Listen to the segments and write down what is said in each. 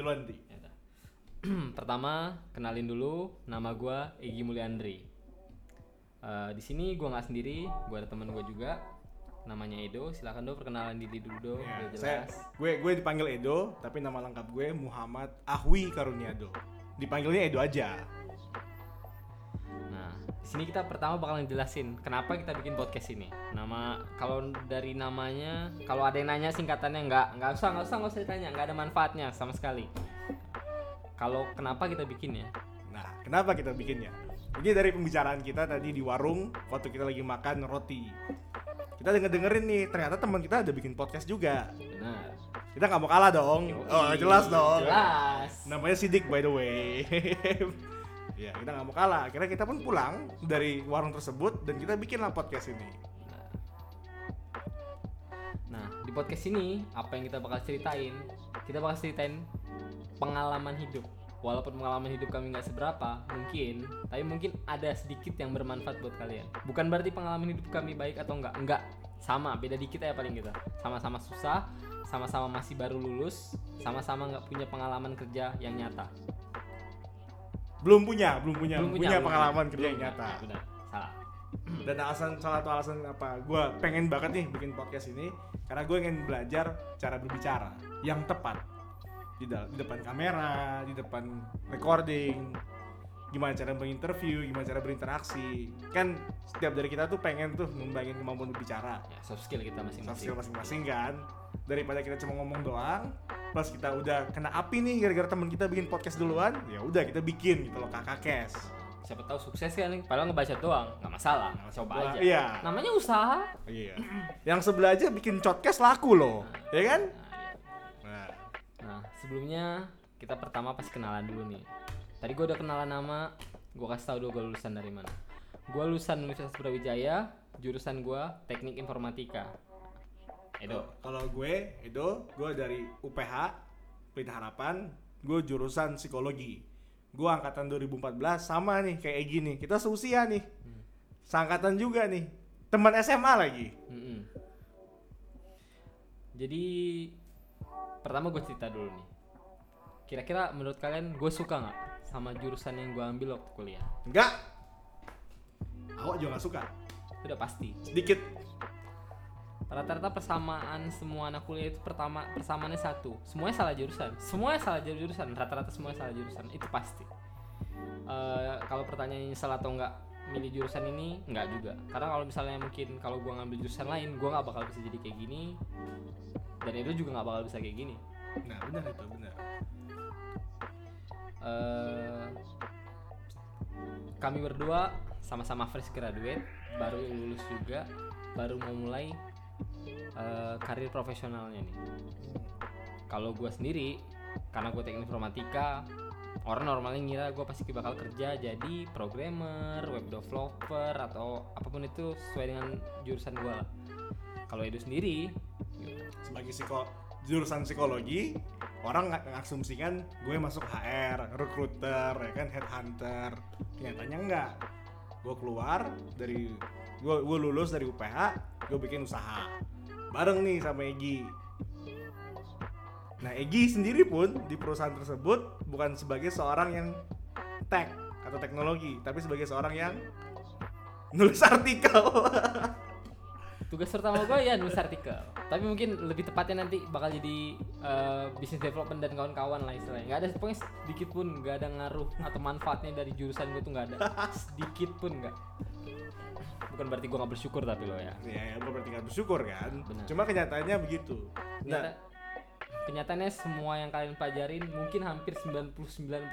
Duluan Di. Ya. Pertama, kenalin dulu nama gua Egi Mulyandri. Eh, di sini gua nggak sendiri, gua ada teman gua juga namanya Edo. Silakan do perkenalan diri dulu do, Ya, biar saya, jelas. gue gue dipanggil Edo, tapi nama lengkap gue Muhammad Ahwi Karuniado. Dipanggilnya Edo aja. Di sini kita pertama bakalan jelasin kenapa kita bikin podcast ini. Nama kalau dari namanya, kalau ada yang nanya singkatannya nggak nggak usah nggak usah nggak usah ditanya, nggak ada manfaatnya sama sekali. Kalau kenapa kita bikin ya? Nah, kenapa kita bikinnya? Ini dari pembicaraan kita tadi di warung waktu kita lagi makan roti. Kita denger dengerin nih, ternyata teman kita ada bikin podcast juga. Benar. Kita nggak mau kalah dong. Oh, jelas dong. Jelas. Namanya Sidik by the way. ya, kita nggak mau kalah. Akhirnya kita pun pulang dari warung tersebut dan kita bikinlah podcast ini. Nah, di podcast ini apa yang kita bakal ceritain? Kita bakal ceritain pengalaman hidup. Walaupun pengalaman hidup kami nggak seberapa, mungkin, tapi mungkin ada sedikit yang bermanfaat buat kalian. Bukan berarti pengalaman hidup kami baik atau enggak, enggak. Sama, beda dikit ya paling kita. Sama-sama susah, sama-sama masih baru lulus, sama-sama nggak punya pengalaman kerja yang nyata. Belum punya, belum punya, Belum punya, belum pengalaman punya. kerja yang nyata. Benar, salah. Dan alasan salah satu alasan apa? Gue pengen banget nih bikin podcast ini karena gue ingin belajar cara berbicara yang tepat di, di depan kamera, di depan recording, gimana cara menginterview, gimana cara berinteraksi. Kan setiap dari kita tuh pengen tuh ngembangin kemampuan berbicara, Ya, soft skill kita soft masing-masing. skill masing-masing kan. Daripada kita cuma ngomong doang, plus kita udah kena api nih gara-gara teman kita bikin podcast duluan, ya udah kita bikin gitu loh kakak kes. Siapa tahu sukses kan, padahal ngebaca doang, nggak masalah, coba Wah, aja. Iya. Namanya usaha. Iya. Yang sebelah aja bikin podcast laku loh, ya kan? Nah, iya. Nah, Nah, sebelumnya kita pertama pasti kenalan dulu nih. Tadi gue udah kenalan nama, gue kasih tau dulu gue lulusan dari mana. Gue lulusan Universitas Brawijaya, jurusan gue Teknik Informatika. Edo. kalau gue, Edo, gue dari UPH, Pelita Harapan, gue jurusan psikologi. Gue angkatan 2014 sama nih kayak Egi nih. Kita seusia nih. Seangkatan juga nih. Teman SMA lagi. Mm-mm. Jadi pertama gue cerita dulu nih. Kira-kira menurut kalian gue suka nggak sama jurusan yang gue ambil waktu kuliah? Enggak. Awak juga gak suka. Udah pasti. Sedikit. Rata-rata persamaan semua anak kuliah itu pertama persamaannya satu. Semuanya salah jurusan. Semuanya salah jurusan. Rata-rata semuanya salah jurusan. Itu pasti. Eh, kalau pertanyaannya salah atau enggak milih jurusan ini enggak juga. Karena kalau misalnya mungkin kalau gua ngambil jurusan lain, gua nggak bakal bisa jadi kayak gini. Dan itu juga nggak bakal bisa kayak gini. Nah, benar itu, benar. eh kami berdua sama-sama fresh graduate, baru lulus juga, baru mau mulai eh, karir profesionalnya nih. Kalau gue sendiri, karena gue teknik informatika, orang normalnya ngira gue pasti bakal kerja jadi programmer, web developer atau apa pun itu sesuai dengan jurusan gue lah. Kalau Edo sendiri, sebagai psiko jurusan psikologi orang nggak mengasumsikan gue masuk HR, recruiter, ya kan headhunter. Kenyataannya enggak. Gue keluar dari gue gue lulus dari UPH, gue bikin usaha bareng nih sama Egi. Nah Egi sendiri pun di perusahaan tersebut bukan sebagai seorang yang tech atau teknologi, tapi sebagai seorang yang nulis artikel. tugas pertama gue ya nulis artikel. Tapi mungkin lebih tepatnya nanti bakal jadi eh, business development dan kawan-kawan lah istilahnya. Nggak ada pokoknya sedikit pun nggak ada ngaruh atau manfaatnya dari jurusan gue tuh nggak ada. Sedikit pun nggak. Bukan berarti gue nggak bersyukur tapi lo ya. Ya, ya gue berarti nggak bersyukur kan. Benar. Cuma kenyataannya begitu. Nah, kenyataannya semua yang kalian pelajarin mungkin hampir 99%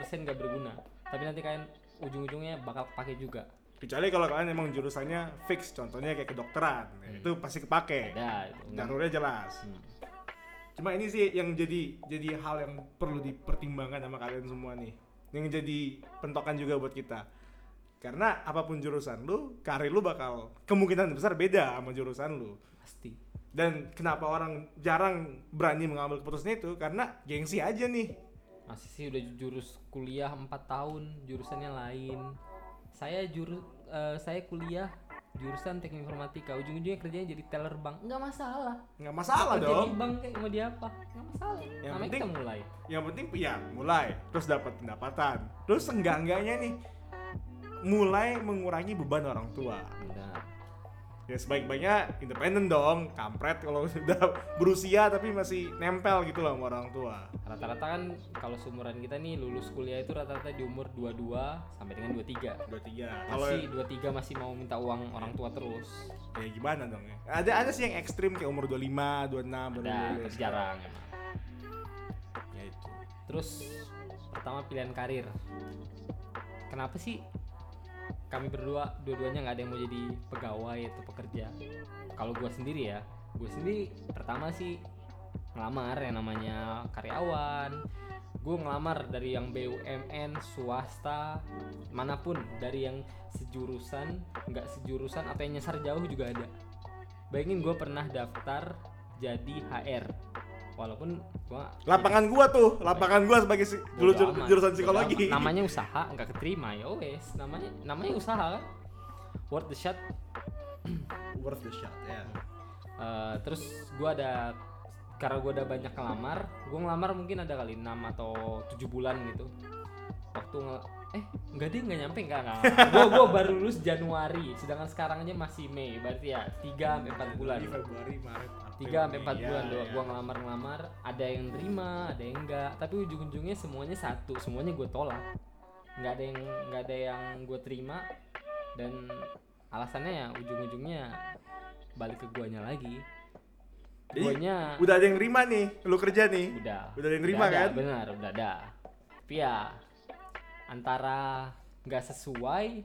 nggak berguna. Tapi nanti kalian ujung-ujungnya bakal pakai juga kecuali kalau kalian emang jurusannya fix contohnya kayak kedokteran ya, itu pasti kepake. Ada jalurnya jelas. Hmm. cuma ini sih yang jadi jadi hal yang perlu dipertimbangkan sama kalian semua nih. Yang jadi pentokan juga buat kita. Karena apa pun jurusan lu karir lu bakal kemungkinan besar beda sama jurusan lu. Pasti. Dan kenapa orang jarang berani mengambil keputusan itu? Karena gengsi aja nih. Masih sih udah jurus kuliah 4 tahun jurusannya lain saya jurus eh, saya kuliah jurusan teknik informatika. Ujung-ujungnya kerjanya jadi teller bank. Nggak masalah. Nggak masalah Kerja dong. di bank kayak mau di apa? Nggak masalah. Yang namanya penting- kita mulai. yang penting ya mulai. Terus dapat pendapatan. Terus enggak enggaknya nih mulai mengurangi beban orang tua. Benar. Ya sebaik-baiknya independen dong kampret kalau sudah berusia tapi masih nempel gitu loh sama orang tua. Rata-rata kan kalau seumuran kita nih lulus kuliah itu rata-rata di umur 22 sampai dengan 23 dua tiga kalau masih 23 masih mau minta uang orang tua terus. Ya gimana dong ya? Ada ada sih yang ekstrim kayak umur 25 26 baru ada lulus. jarang emang. Ya itu. Terus pertama pilihan karir. Kenapa sih kami berdua dua-duanya nggak ada yang mau jadi pegawai atau pekerja. Kalau gue sendiri ya gue sendiri pertama sih ngelamar yang namanya karyawan. Gue ngelamar dari yang BUMN swasta mana pun dari yang sejurusan nggak sejurusan atau yang nyasar jauh juga ada. Bayangin gue pernah daftar jadi HR walaupun gue lapangan gua tuh lapangan gua sebagai si- juru- amat, jurusan psikologi. namanya usaha nggak keterima ya wes. Namanya namanya usaha kan? Worth the shot. Worth the shot ya. Eh, terus gua ada karena gua udah banyak ngelamar gua ngelamar mungkin ada kali 6 atau 7 bulan gitu. Waktu eh. Enggak deh nggak nyampe enggak enggak. Gua gua baru lulus Januari sedangkan sekarang aja masih Mei berarti ya 3 sampai 4 bulan. Februari Maret tiga sampai empat Mei. bulan Ya, gua, ya. gua ngelamar ngelamar ada yang terima ada yang enggak. Tapi ujung-ujungnya semuanya satu semuanya gue tolak. Nggak ada yang nggak ada yang gue terima dan alasannya ya ujung-ujungnya balik ke guanya lagi. Jadi, guanya udah ada yang terima nih lu kerja nih? Udah. Udah ada yang terima kan? benar udah ada. Tapi ya antara nggak sesuai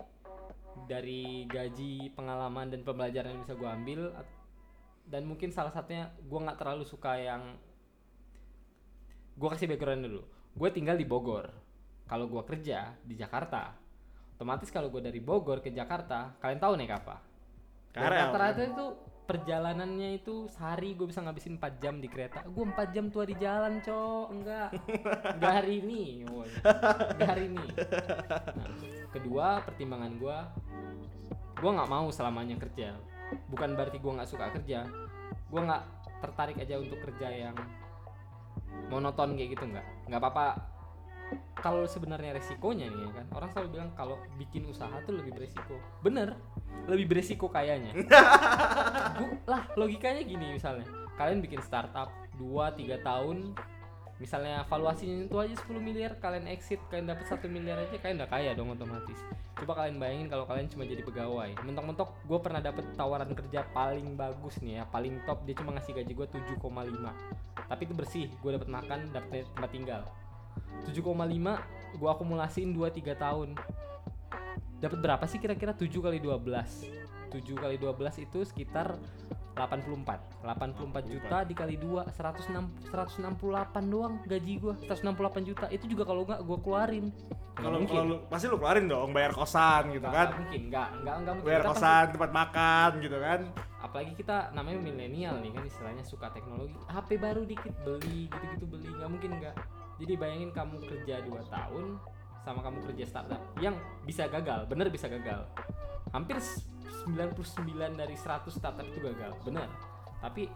dari gaji pengalaman dan pembelajaran yang bisa gue ambil dan mungkin salah satunya gue nggak terlalu suka yang gue kasih background dulu. Gue tinggal di Bogor. Kalau gue kerja di Jakarta otomatis kalau gue dari Bogor ke Jakarta kalian tahu naik apa? KRL, rata-rata itu perjalanannya itu sehari gue bisa ngabisin 4 jam di kereta. Gue 4 jam tua di jalan cok. Enggak. Enggak hari ini enggak hari ini. Nah, kedua pertimbangan gue gue nggak mau selamanya kerja. Bukan berarti gue nggak suka kerja. Gue nggak tertarik aja untuk kerja yang monoton kayak gitu nggak. Nggak apa-apa kalau sebenarnya resikonya nih ya kan? Orang selalu bilang kalau bikin usaha tuh lebih beresiko. Bener lebih beresiko kayaknya. Gu- lah logikanya gini misalnya. Kalian bikin startup 2-3 tahun misalnya valuasinya itu aja 10 miliar kalian exit kalian dapat satu miliar aja kalian udah kaya dong otomatis. Coba kalian bayangin kalau kalian cuma jadi pegawai. Mentok-mentok gue pernah dapet tawaran kerja paling bagus nih ya paling top dia cuma ngasih gaji gue 7,5 tapi itu bersih gue dapat makan dapat tempat tinggal 7,5 gue akumulasiin 2-3 tahun. Dapat berapa sih kira-kira 7 kali 12 7 kali 12 itu sekitar 84 84 juta dikali 2 106 168 doang gaji gua. 168 juta. Itu juga kalau nggak gua keluarin. Kalau lu pasti lu keluarin dong bayar kosan gitu Nggak- kan? nggak mungkin nggak nggak nggak mungkin. Bayar Kita pasti- kosan tempat makan gitu kan? Apalagi kita namanya milenial nih kan istilahnya suka teknologi. HP baru dikit beli gitu-gitu beli. Nggak mungkin nggak jadi bayangin kamu kerja 2 tahun sama kamu kerja startup yang bisa gagal bener bisa gagal. Hampir s- 99 dari 100 startup itu gagal bener. Tapi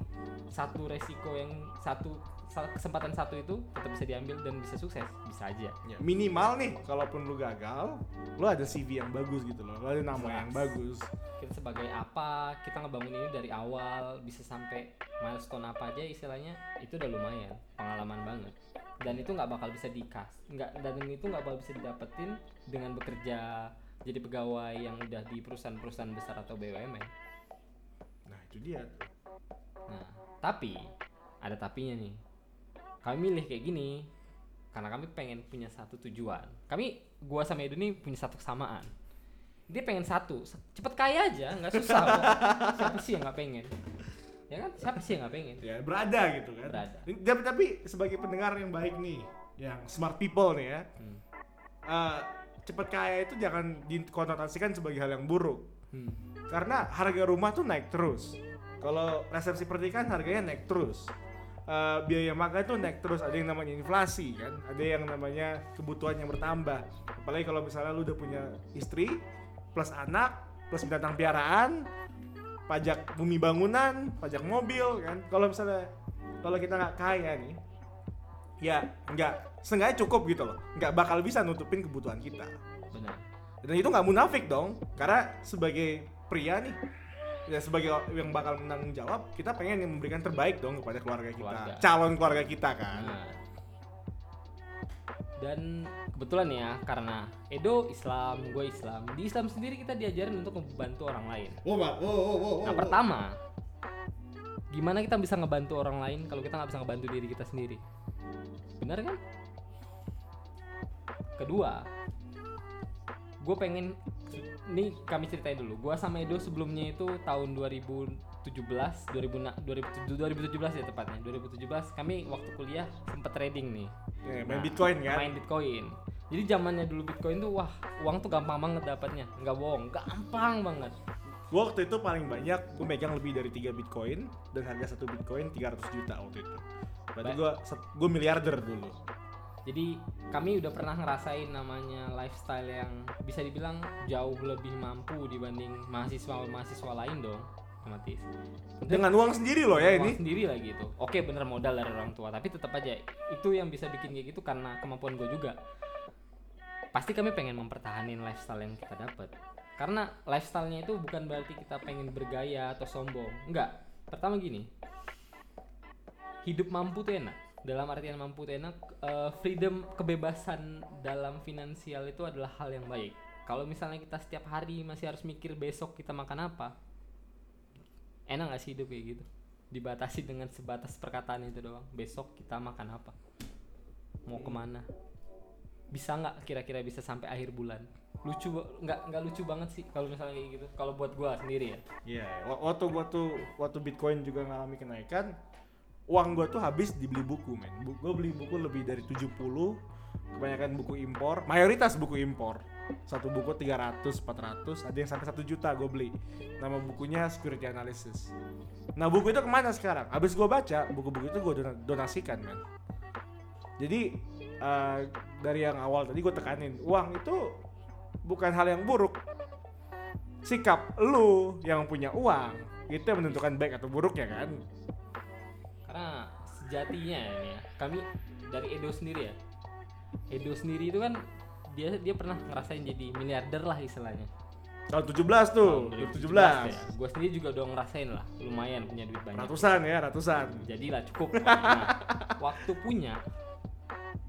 satu resiko yang satu sa- kesempatan satu itu tetap bisa diambil dan bisa sukses. Bisa aja. Ya, minimal nih kalaupun lu gagal lu ada CV yang bagus gitu loh. Lu ada nama Jelas. yang bagus. Kita sebagai apa kita ngebangun ini dari awal bisa sampai milestone apa aja istilahnya itu udah lumayan pengalaman banget. Dan itu nggak bakal bisa dikas nggak dan itu nggak bakal bisa didapetin dengan bekerja jadi pegawai yang udah di perusahaan-perusahaan besar atau BUMN nah itu dia nah tapi ada tapinya nih kami milih kayak gini karena kami pengen punya satu tujuan. Kami gua sama Edu nih punya satu kesamaan. Dia pengen satu cepet kaya aja nggak susah. Kok. siapa sih yang nggak pengen? Ya kan? Siapa sih yang nggak pengen? Ya berada gitu kan. Berada. tapi, tapi sebagai pendengar yang baik nih yang smart people nih ya Hmm. eh, cepet kaya itu jangan dikonotasikan sebagai hal yang buruk. Hmm. karena harga rumah tuh naik terus. Kalau resepsi pernikahan harganya naik terus Eh, biaya makan tuh naik terus ada yang namanya inflasi kan ada yang namanya kebutuhan yang bertambah apalagi kalau misalnya lu udah punya istri plus anak plus binatang piaraan, pajak bumi bangunan, pajak mobil kan. Kalau misalnya kalau kita nggak kaya nih, ya nggak seenggaknya cukup gitu loh. Nggak bakal bisa nutupin kebutuhan kita. benar Dan itu nggak munafik dong, karena sebagai pria nih, ya sebagai yang bakal menanggung jawab, kita pengen yang memberikan terbaik dong kepada keluarga kita, Keluarga. calon keluarga kita kan. Nah. Dan kebetulan ya karena Edo Islam, gue Islam. Di Islam sendiri kita diajarin untuk membantu orang lain. Oh, Pak. oh, oh, oh, Nah pertama, gimana kita bisa ngebantu orang lain kalau kita nggak bisa ngebantu diri kita sendiri? Benar kan? Kedua, gue pengen ini kami ceritain dulu. Gue sama Edo sebelumnya itu tahun 2017, 2000, na- 2007 2017 ya tepatnya. 2017 kami waktu kuliah sempet trading nih. Ya, main Nah, Bitcoin kan? Main Bitcoin. Jadi zamannya dulu Bitcoin tuh wah uang tuh gampang banget dapatnya. Nggak bohong, gampang banget. Gua waktu itu paling banyak gue megang lebih dari 3 Bitcoin dan harga satu Bitcoin 300 juta waktu itu. Berarti gua gua miliarder dulu. Jadi kami udah pernah ngerasain namanya lifestyle yang bisa dibilang jauh lebih mampu dibanding mahasiswa-mahasiswa lain dong, otomatis. Dengan uang sendiri loh ya Uang ini. sendiri lah gitu. Oke bener modal dari orang tua, tapi tetap aja itu yang bisa bikin kayak gitu karena kemampuan gue juga. Pasti kami pengen mempertahankan lifestyle yang kita dapat. Karena lifestylenya itu bukan berarti kita pengen bergaya atau sombong. Enggak. Pertama gini, hidup mampu tuh enak. Dalam artian mampu enak, eh, freedom kebebasan dalam finansial itu adalah hal yang baik. Kalau misalnya kita setiap hari masih harus mikir besok kita makan apa, enak gak sih hidup kayak gitu? Dibatasi dengan sebatas perkataan itu doang. Besok kita makan apa? Mau ke mana? Bisa nggak kira-kira bisa sampai akhir bulan? Lucu nggak nggak lucu banget sih kalau misalnya kayak gitu. Kalau buat gua sendiri ya. Iya, wa- waktu waktu waktu Bitcoin juga ngalami kenaikan, uang gua tuh habis dibeli buku, men. Bu, gua beli buku lebih dari 70, kebanyakan buku impor, mayoritas buku impor. Satu buku 300, 400, ada yang sampai 1 juta gue beli. Nama bukunya Security Analysis. Nah, buku itu ke mana sekarang? Habis gua baca, buku-buku itu gue donasikan, men. Jadi eh, dari yang awal tadi gue tekanin, uang itu bukan hal yang buruk, sikap lu yang punya uang itu yang menentukan baik atau buruk ya kan sejatinya ya, ini ya, kami dari Edo sendiri ya. Edo sendiri itu kan dia dia pernah ngerasain jadi miliarder lah istilahnya. tahun 17 tuh Tahun 2017 ya. Gue sendiri juga udah ngerasain lah, lumayan punya duit banyak. ratusan ya ratusan Jadilah cukup. Nah, waktu punya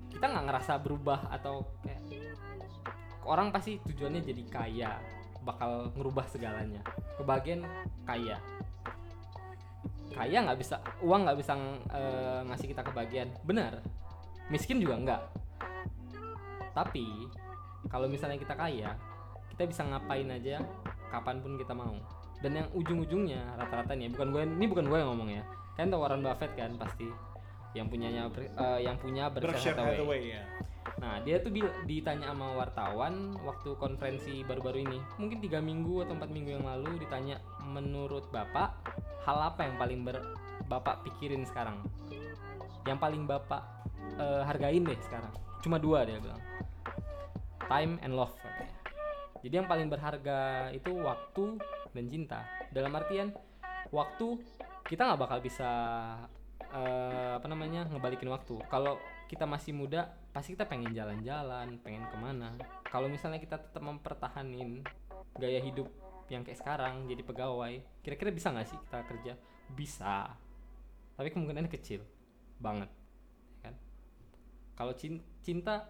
kita nggak ngerasa berubah atau kayak orang pasti tujuannya jadi kaya, bakal ngerubah segalanya. Kebagian kaya. Kaya nggak bisa, uang nggak bisa eh, ngasih kita kebagian. Benar. Miskin juga nggak. Tapi kalau misalnya kita kaya, kita bisa ngapain aja kapan pun kita mau. Dan yang ujung-ujungnya rata-rata nih, bukan gue ini bukan gue yang ngomong ya. Kan tau Warren Buffett kan pasti yang punyanya eh, yang punya Berkshire Berkshire Hathaway. Hathaway ya Nah dia tuh ditanya sama wartawan waktu konferensi baru-baru ini, mungkin tiga minggu atau empat minggu yang lalu ditanya menurut bapak hal apa yang paling ber bapak pikirin sekarang, yang paling bapak eh, hargain deh sekarang. Cuma dua dia bilang, time and love. Jadi yang paling berharga itu waktu dan cinta. Dalam artian waktu kita nggak bakal bisa eh, apa namanya ngebalikin waktu. Kalau kita masih muda, pasti kita pengen jalan-jalan, pengen ke mana. Kalau misalnya kita tetap mempertahanin gaya hidup yang kayak sekarang, jadi pegawai, kira-kira bisa nggak sih kita kerja? Bisa, tapi kemungkinannya kecil banget, ya kan? Kalau cin- cinta,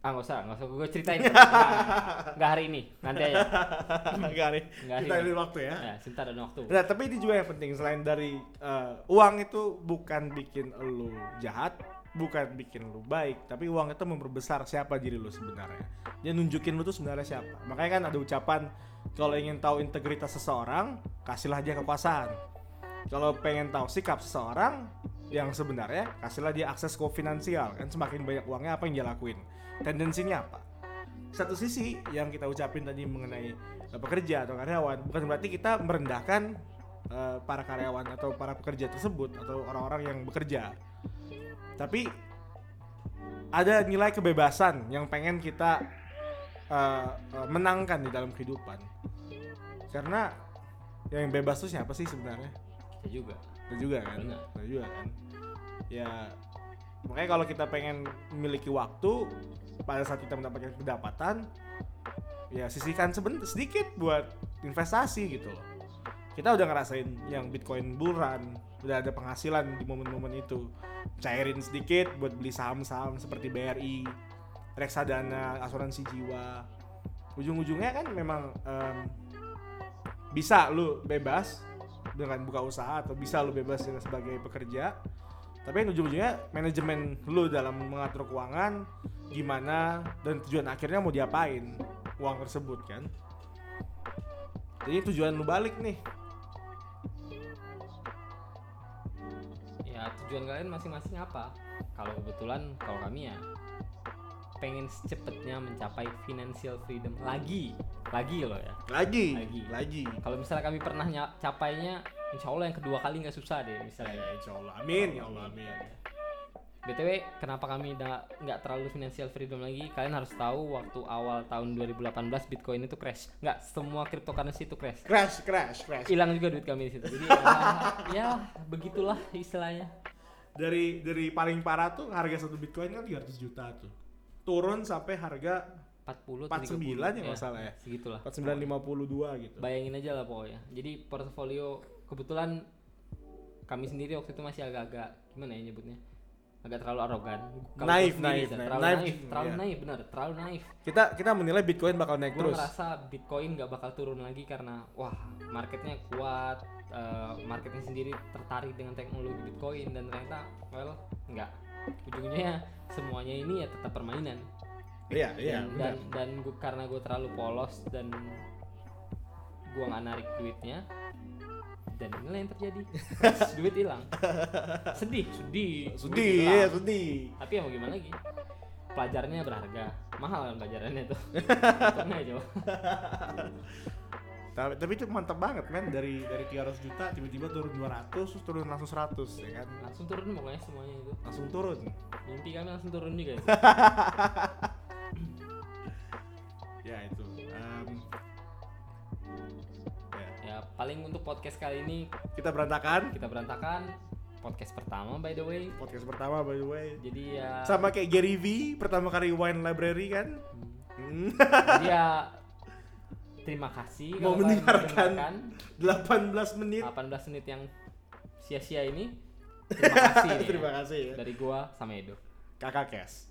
ah nggak usah, nggak usah gue ceritain, nggak nggak hari ini, nanti aja. Enggak nih Nggak kita hari ada ini. waktu ya Ya, cinta dan waktu. Nah, tapi ini juga yang penting selain dari eh, uang itu bukan bikin lu jahat, bukan bikin lu baik, tapi uang itu memperbesar siapa diri lu sebenarnya. Dia nunjukin lu tuh sebenarnya siapa. Makanya kan ada ucapan kalau ingin tahu integritas seseorang, kasihlah dia kekuasaan. Kalau pengen tahu sikap seseorang yang sebenarnya, kasihlah dia akses ke finansial. Kan semakin banyak uangnya apa yang dia lakuin. Tendensinya apa? Satu sisi yang kita ucapin tadi mengenai eh, pekerja atau karyawan bukan berarti kita merendahkan eh, para karyawan atau para pekerja tersebut atau orang-orang yang bekerja. Tapi ada nilai kebebasan yang pengen kita eh, eh, menangkan di dalam kehidupan. karena yang bebas tuh siapa sih sebenarnya? Kita juga. Kita juga kan. Kita juga kan? Ya makanya kalau kita pengen memiliki waktu pada saat kita mendapatkan pendapatan ya sisihkan sedikit buat investasi gitu loh. Kita udah ngerasain yang bitcoin bull run udah ada penghasilan di momen-momen itu. Cairin sedikit buat beli saham-saham seperti BRI reksadana asuransi jiwa. Ujung-ujungnya kan memang em, bisa lu bebas dengan buka usaha atau bisa lu bebas dengan sebagai pekerja. Tapi ujung-ujungnya manajemen lu dalam mengatur keuangan gimana dan tujuan akhirnya mau diapain uang tersebut kan? Jadi tujuan lu balik nih. Ya tujuan kalian masing-masing apa? Kalau kebetulan kalau kami ya pengen secepatnya mencapai financial freedom. Lagi. Lagi loh ya. Lagi. Lagi. lagi. Kalau misalnya kami pernah ny- capainya insya Allah yang kedua kali nggak susah deh misalnya. Ya insya Allah. Amin ya Allah amin. Btw kenapa kami nggak nggak terlalu financial freedom lagi? Kalian harus tahu waktu awal tahun 2018 bitcoin itu crash. Nggak semua cryptocurrency itu crash. Crash crash crash. Hilang juga duit kami di situ. Jadi ya, ya begitulah istilahnya. Dari dari paling parah tuh harga satu bitcoin kan 300 juta tuh turun sampai harga 40 49 atau 30. ya nggak salah ya. segitulah 4952 gitu bayangin aja lah pokoknya jadi portofolio kebetulan kami sendiri waktu itu masih agak-agak gimana ya nyebutnya agak terlalu arogan Naif, naif, naif. terlalu Naif, naif, terlalu iya. naif benar terlalu naif kita kita menilai bitcoin bakal naik gue terus ngerasa bitcoin nggak bakal turun lagi karena wah marketnya kuat eh, marketnya sendiri tertarik dengan teknologi bitcoin dan ternyata well nggak. Ujungnya semuanya ini ya tetap permainan. Iya iya dan benar. dan, dan gua, karena gue terlalu polos dan gue nggak narik duitnya dan inilah yang terjadi. Duit hilang. Sedih sedih. Sedih ya sedih. Tapi ya mau gimana lagi? Pelajarannya berharga. Mahal kan pelajarannya tuh. Coba tapi, tapi itu mantap banget men. Dari dari 300 juta tiba-tiba turun 200 terus turun langsung 100 ya kan? Langsung turun pokoknya semuanya itu. Langsung turun. Mimpi kami langsung turun juga itu. ya itu. Em, ya. ya paling untuk podcast kali ini kita berantakan. kita berantakan. Podcast pertama by the way. Podcast pertama by the way. Jadi ya sama kayak Gary V pertama kali wine library kan? Hmm. Hmm. jadi ya terima kasih Mau mendengarkan. mendengarkan. 18 menit. 18 menit yang sia-sia ini. Terima kasih ya, terima kasih ya. Dari gua sama Edo. Kakak kes